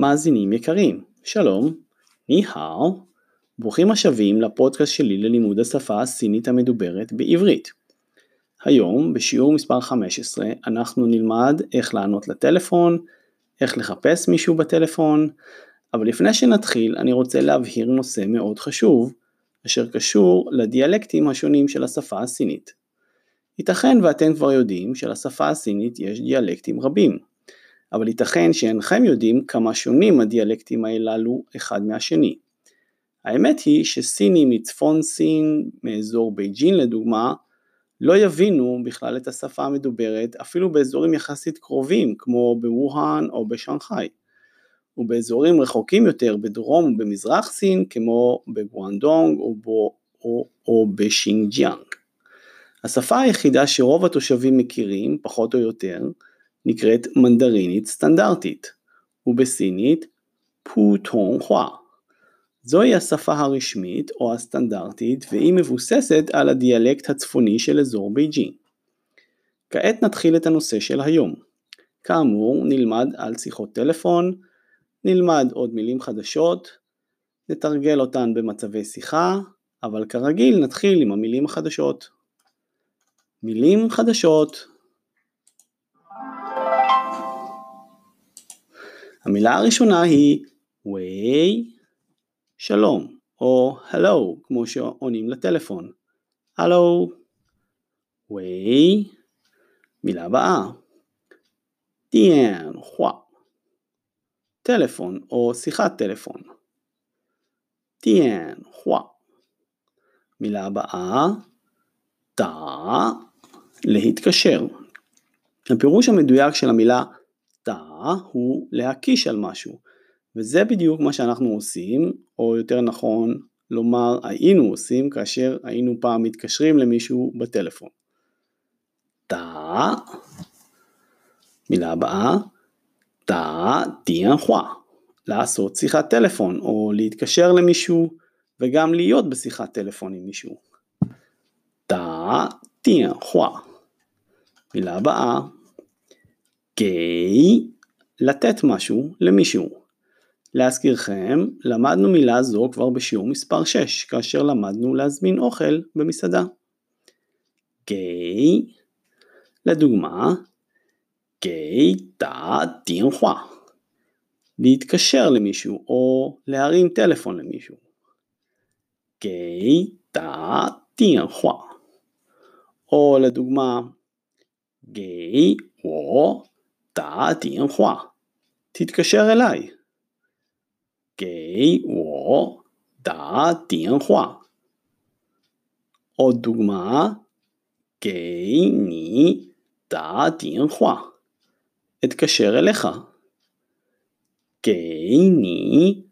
מאזינים יקרים, שלום, ניהאו, ברוכים השבים לפודקאסט שלי ללימוד השפה הסינית המדוברת בעברית. היום, בשיעור מספר 15, אנחנו נלמד איך לענות לטלפון, איך לחפש מישהו בטלפון, אבל לפני שנתחיל אני רוצה להבהיר נושא מאוד חשוב, אשר קשור לדיאלקטים השונים של השפה הסינית. ייתכן ואתם כבר יודעים שלשפה הסינית יש דיאלקטים רבים, אבל ייתכן שאינכם יודעים כמה שונים הדיאלקטים הללו אחד מהשני. האמת היא שסינים מצפון סין, מאזור בייג'ינג לדוגמה, לא יבינו בכלל את השפה המדוברת אפילו באזורים יחסית קרובים כמו בווהאן או בשנגחאי. ובאזורים רחוקים יותר בדרום ובמזרח סין כמו בגואנדונג או, בו, או, או בשינג'יאנג. השפה היחידה שרוב התושבים מכירים, פחות או יותר, נקראת מנדרינית סטנדרטית, ובסינית חווה. זוהי השפה הרשמית או הסטנדרטית והיא מבוססת על הדיאלקט הצפוני של אזור בייג'ין. כעת נתחיל את הנושא של היום. כאמור, נלמד על שיחות טלפון, נלמד עוד מילים חדשות, נתרגל אותן במצבי שיחה, אבל כרגיל נתחיל עם המילים החדשות. מילים חדשות המילה הראשונה היא ווי שלום או הלו כמו שעונים לטלפון. הלו ווי מילה הבאה דיאן טלפון או שיחת טלפון. דיאן חווה מילה הבאה תא להתקשר. הפירוש המדויק של המילה הוא להקיש על משהו, וזה בדיוק מה שאנחנו עושים, או יותר נכון לומר היינו עושים כאשר היינו פעם מתקשרים למישהו בטלפון. תא, מילה הבאה, תא דיאנחווה, לעשות שיחת טלפון או להתקשר למישהו וגם להיות בשיחת טלפון עם מישהו. תא דיאנחווה. מילה הבאה, גיי, לתת משהו למישהו. להזכירכם, למדנו מילה זו כבר בשיעור מספר 6, כאשר למדנו להזמין אוכל במסעדה. גיי, לדוגמה, גיי תא תינחווה, להתקשר למישהו או להרים טלפון למישהו. גיי תא תינחווה, או לדוגמה, גיי וו תא תינחווה. ，תתקשר אליי. 给我打电话. עוד דוגמה, 给你打电话, אתקשר אליך. 给你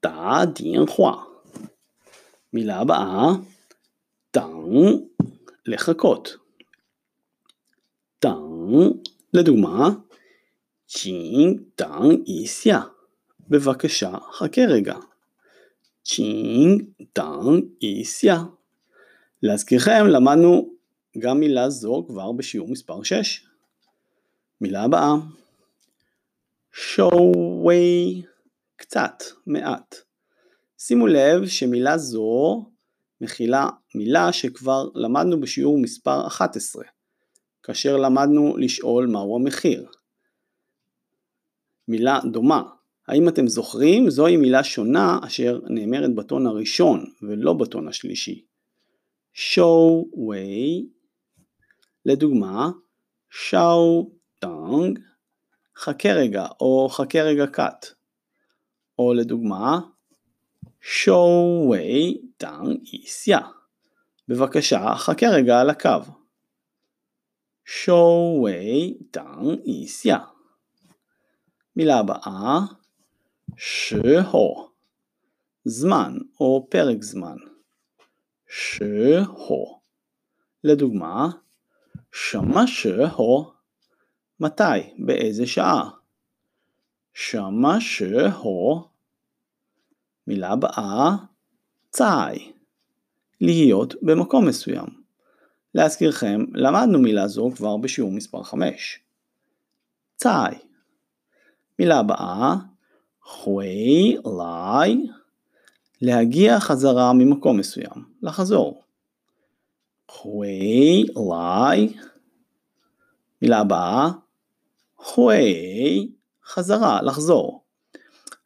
打电话. מילה הבאה, 等, לחכות. 等 לדוגמה, 请等一下. בבקשה, חכה רגע. 请等一下. להזכירכם, למדנו גם מילה זו כבר בשיעור מספר 6. מילה הבאה. שווי קצת, מעט. שימו לב שמילה זו מכילה מילה שכבר למדנו בשיעור מספר 11, כאשר למדנו לשאול מהו המחיר. מילה דומה. האם אתם זוכרים? זוהי מילה שונה אשר נאמרת בטון הראשון ולא בטון השלישי. 稍微 לדוגמה, 稍等, חכה רגע או חכה רגע קט. או לדוגמה, 稍微等一下. בבקשה, חכה רגע על הקו. 稍微等一下. מילה הבאה, שהו, זמן או פרק זמן. שהו. לדוגמה, שמה שהו, מתי, באיזה שעה. שמה שהו. מילה הבאה, צאי. להיות במקום מסוים. להזכירכם, למדנו מילה זו כבר בשיעור מספר 5. צאי. מילה הבאה, חווי לי, להגיע חזרה ממקום מסוים, לחזור. חווי לי, מילה הבאה, חווי, חזרה, לחזור.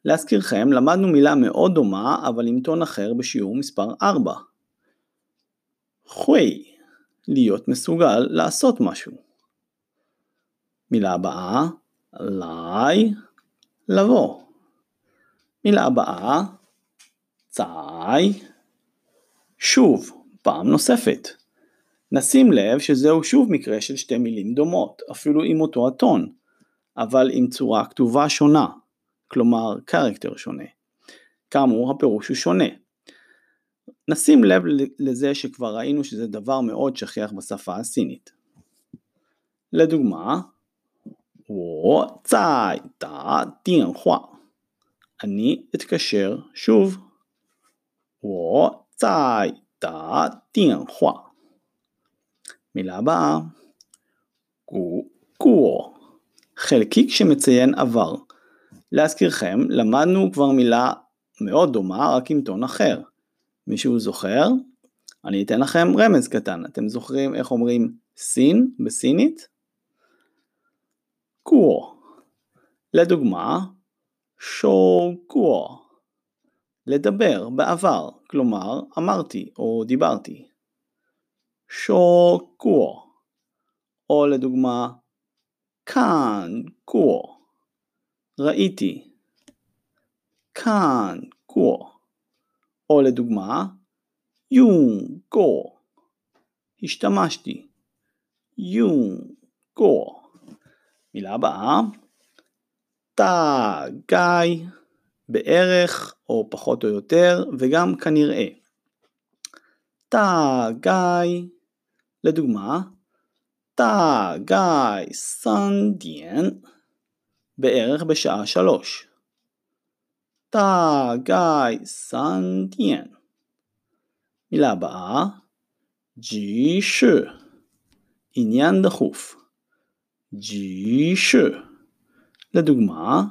להזכירכם, למדנו מילה מאוד דומה, אבל עם טון אחר בשיעור מספר 4. חווי, להיות מסוגל לעשות משהו. מילה הבאה, לי, לבוא. מילה הבאה, צאי, שוב, פעם נוספת. נשים לב שזהו שוב מקרה של שתי מילים דומות, אפילו עם אותו הטון, אבל עם צורה כתובה שונה, כלומר קרקטר שונה. כאמור, הפירוש הוא שונה. נשים לב לזה שכבר ראינו שזה דבר מאוד שכיח בשפה הסינית. לדוגמה, 我在打电话 אני אתקשר שוב. 我在打电话 מילה הבאה, קור, חלקיק שמציין עבר. להזכירכם, למדנו כבר מילה מאוד דומה, רק עם טון אחר. מישהו זוכר? אני אתן לכם רמז קטן. אתם זוכרים איך אומרים סין בסינית? קור. לדוגמה, שו קור. לדבר בעבר, כלומר אמרתי או דיברתי. שו קור. או לדוגמה, כאן קור. ראיתי. כאן קור. או לדוגמה, יום קור. השתמשתי. יום קור. מילה הבאה, תא גיא, בערך או פחות או יותר, וגם כנראה. תא גיא, לדוגמה, תא גיא סנדיאן, בערך בשעה שלוש. תא גיא סנדיאן. מילה הבאה, ג'י שו, עניין דחוף. ג'י שו. לדוגמה,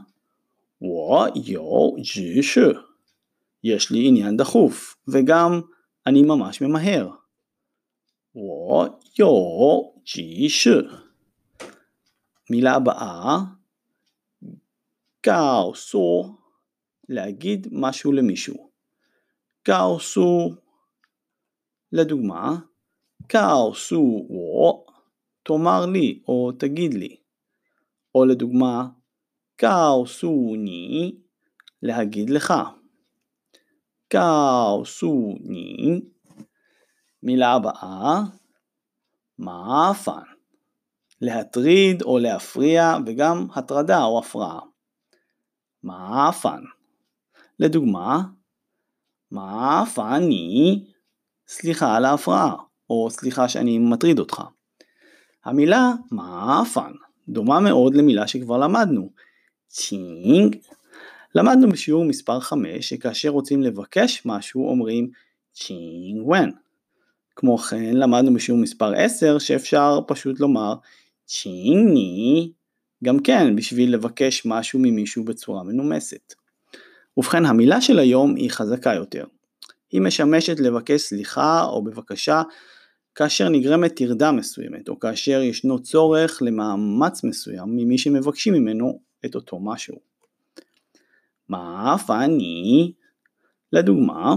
我有急事. יש לי עניין דחוף, וגם אני ממש ממהר. 我有急事. מילה הבאה, 告诉, להגיד משהו למישהו. 告诉, לדוגמה, 告诉我, תאמר לי או תגיד לי. או לדוגמה, קאו סו ני, להגיד לך. קאו סו ני. מילה הבאה, מעפן. להטריד או להפריע וגם הטרדה או הפרעה. מעפן. לדוגמה, מעפני, סליחה על ההפרעה, או סליחה שאני מטריד אותך. המילה מאפן דומה מאוד למילה שכבר למדנו, צ'ינג. למדנו בשיעור מספר 5 שכאשר רוצים לבקש משהו אומרים 请问. כמו כן למדנו בשיעור מספר 10 שאפשר פשוט לומר 请你 גם כן בשביל לבקש משהו ממישהו בצורה מנומסת. ובכן המילה של היום היא חזקה יותר. היא משמשת לבקש סליחה או בבקשה כאשר נגרמת טרדה מסוימת או כאשר ישנו צורך למאמץ מסוים ממי שמבקשים ממנו את אותו משהו. מה פאני, לדוגמה,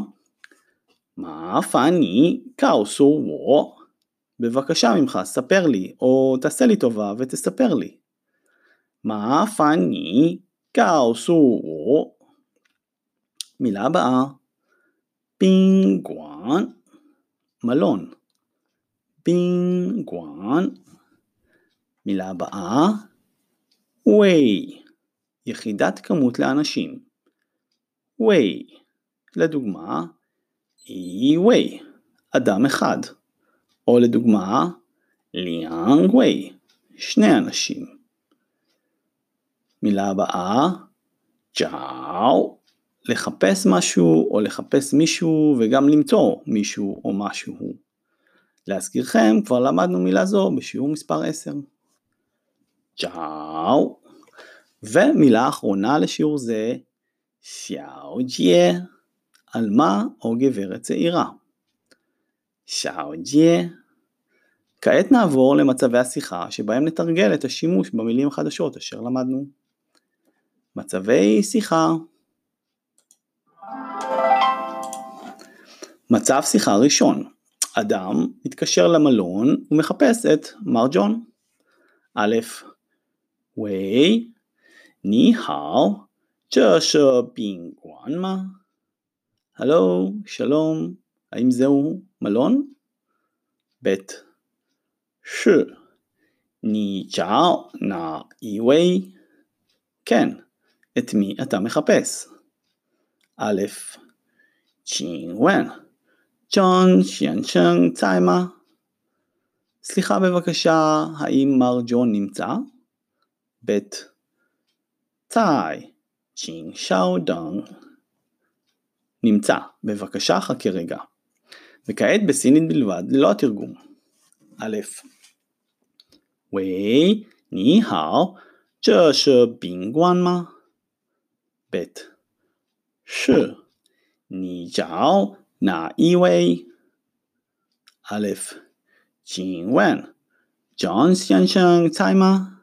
מה פאני קאוסו וו, בבקשה ממך ספר לי או תעשה לי טובה ותספר לי. מה פאני קאוסו וו, מילה הבאה, פינגואן, מלון. פינגואן. מילה הבאה, ווי, יחידת כמות לאנשים. ווי, לדוגמה, ווי, אדם אחד. או לדוגמה, ליאנג ווי, שני אנשים. מילה הבאה, ג'או, לחפש משהו או לחפש מישהו וגם למצוא מישהו או משהו. להזכירכם, כבר למדנו מילה זו בשיעור מספר 10. צ'או. ומילה אחרונה לשיעור זה, שאו ג'יה, עלמה או גברת צעירה. שאו ג'יה. כעת נעבור למצבי השיחה שבהם נתרגל את השימוש במילים החדשות אשר למדנו. מצבי שיחה מצב שיחה ראשון אדם מתקשר למלון ומחפש את מר ג'ון. א', ווי, ני האו, צ'שר בינגואן מה? הלו, שלום, האם זהו מלון? ב', ש, ני צ'או נא אי ווי? כן, את מי אתה מחפש? א', צ'ינגוון. ג'ון שיאנשן ציימה? סליחה בבקשה, האם מר ג'ון נמצא? ב. צאי, צ'ין שאו דנג. נמצא, בבקשה חכה רגע. וכעת בסינית בלבד, ללא התרגום. א. 喂，你好，这是宾馆吗？ב. 是，你找 哪一位？アレフ、请问、ジョン先生在吗？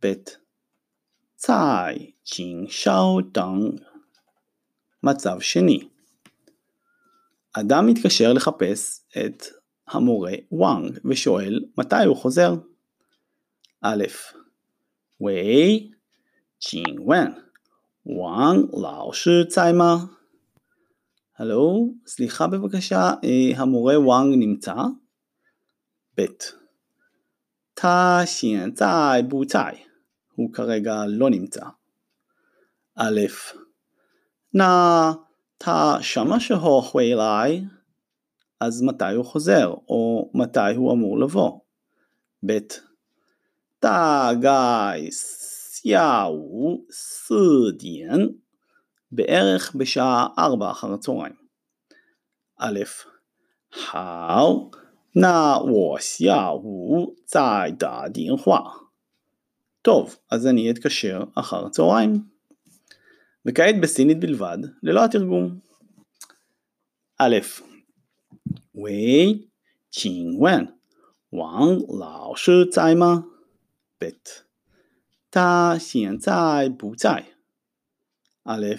ベッ、在、请稍等。מצב שני אדם מתקשר לחפש את המורה וואנג ושואל מתי הוא חוזר. א', 喂，请问王老师在吗 ？הלו, סליחה בבקשה, אה, המורה וואנג נמצא? ב. 他现在不在, הוא כרגע לא נמצא. א', 那他什么时候回来? אז מתי הוא חוזר, או מתי הוא אמור לבוא? ב. 大概下午四点 בערך בשעה 4 אחר הצהריים. א', האו, נא וסיהו צאי דא דינחווה. טוב, אז אני אתקשר אחר הצהריים. וכעת בסינית בלבד, ללא התרגום. א', וואי, צ'ינג ון, וואן לאו שי צאי מה? ב', תא סיין צאי בו צאי. א',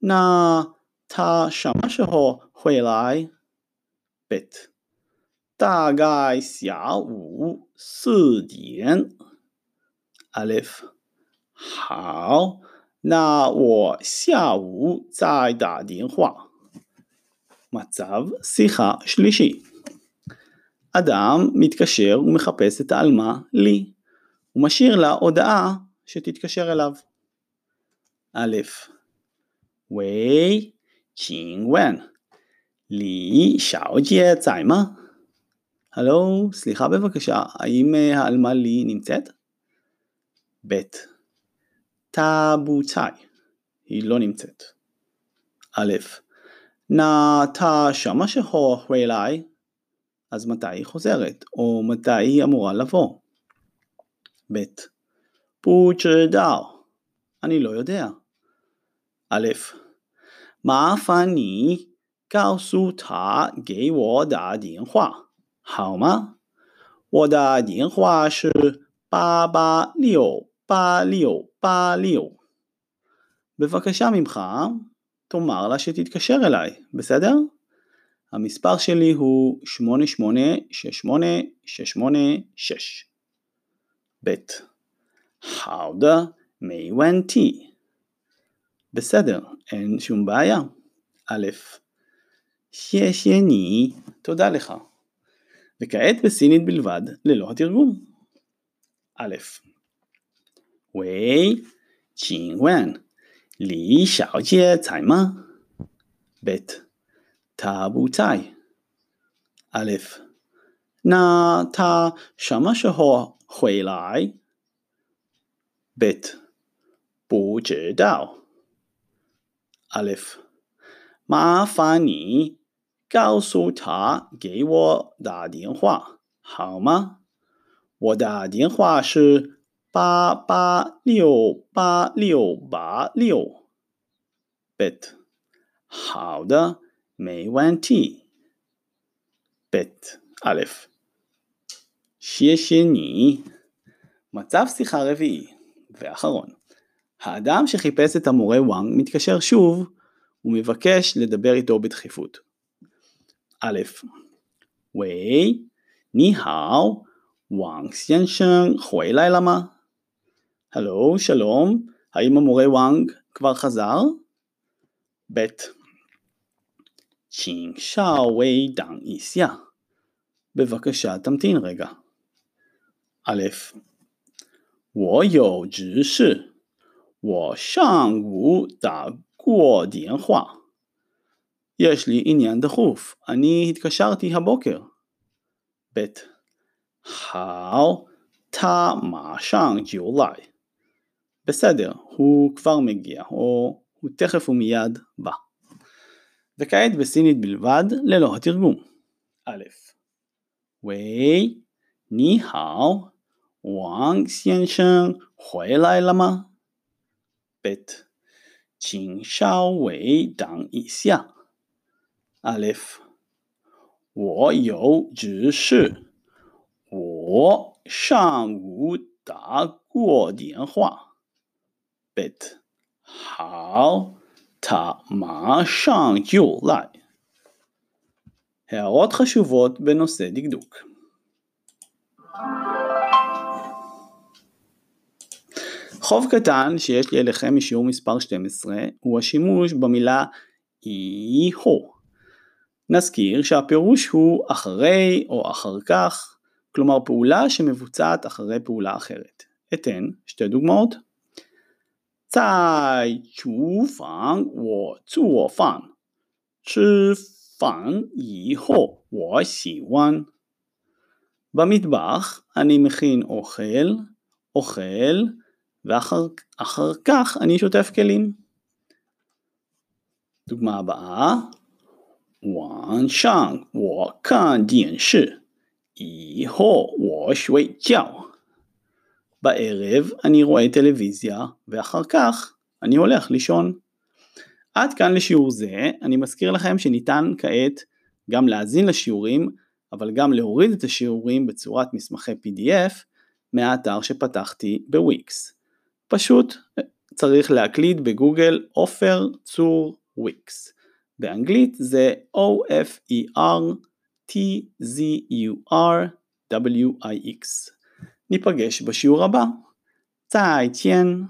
那他什么时候会来？ב. 大概下午四点。א', 好，那我下午再打电话。מצב שיחה שלישי אדם מתקשר ומחפש את העלמה לי. הוא משאיר לה הודעה שתתקשר אליו. א', 喂，请问李小姐在吗? הלו, סליחה בבקשה, האם העלמה לי נמצאת? ב. 她不在, היא לא נמצאת. א', 那她什么时候回来? אז מתי היא חוזרת, או מתי היא אמורה לבוא? ב. 不知道, אני לא יודע. א', 麻烦你告诉他给我打电话，好吗？我的电话是八八六八六八六. בבקשה ממך, תאמר לה שתתקשר אליי, בסדר? המספר שלי הוא 88686866. ב. 好的，没问题。 בסדר, אין שום בעיה. א', 谢谢你, תודה לך. וכעת בסינית בלבד, ללא התרגום. א', 喂，请问李小姐在吗？ב. 她不在。א', 那她什么时候回来？ב. 不知道。 アレフ麻烦你告诉他给我打电话好吗？我的电话是八八六八六八六。 ב. 好的，没问题。ב. א', 谢谢你. מצב שיחה רביעי ואחרון. האדם שחיפש את המורה וואנג מתקשר שוב ומבקש לדבר איתו בדחיפות. א', 喂，你好，王先生回来了吗? הלו, שלום, האם המורה וואנג כבר חזר? ב. 请稍微等一下. בבקשה תמתין רגע. א', 我有急事， 我上午打过电话. יש לי עניין דחוף, אני התקשרתי הבוקר. ב. 好，他马上就来. בסדר, הוא כבר מגיע, או הוא תכף ומיד בא. וכעת בסינית בלבד, ללא התרגום. א', 喂，你好，王先生回 来了吗？ב. 请稍微等一下。アレフ、我有急事，我上午打过电话。ב. 好，他马上就来。הערות חשובות בנושא דקדוק חוב קטן שיש לי אליכם משיעור מספר 12 הוא השימוש במילה יהו. נזכיר שהפירוש הוא אחרי או אחר כך, כלומר פעולה שמבוצעת אחרי פעולה אחרת. אתן שתי דוגמאות. 在厨房我做饭. 吃饭以后我洗碗. במטבח אני מכין אוכל, אוכל, ואחר כך אני שוטף כלים. דוגמה הבאה 晚上我看电视以后我睡觉 בערב אני רואה טלוויזיה ואחר כך אני הולך לישון. עד כאן לשיעור זה, אני מזכיר לכם שניתן כעת גם להאזין לשיעורים, אבל גם להוריד את השיעורים בצורת מסמכי PDF מהאתר שפתחתי בוויקס. פשוט צריך להקליד בגוגל עופר צור וויקס. באנגלית זה O-F-E-R-T-Z-U-R-W-I-X. ניפגש בשיעור הבא. צאי ציין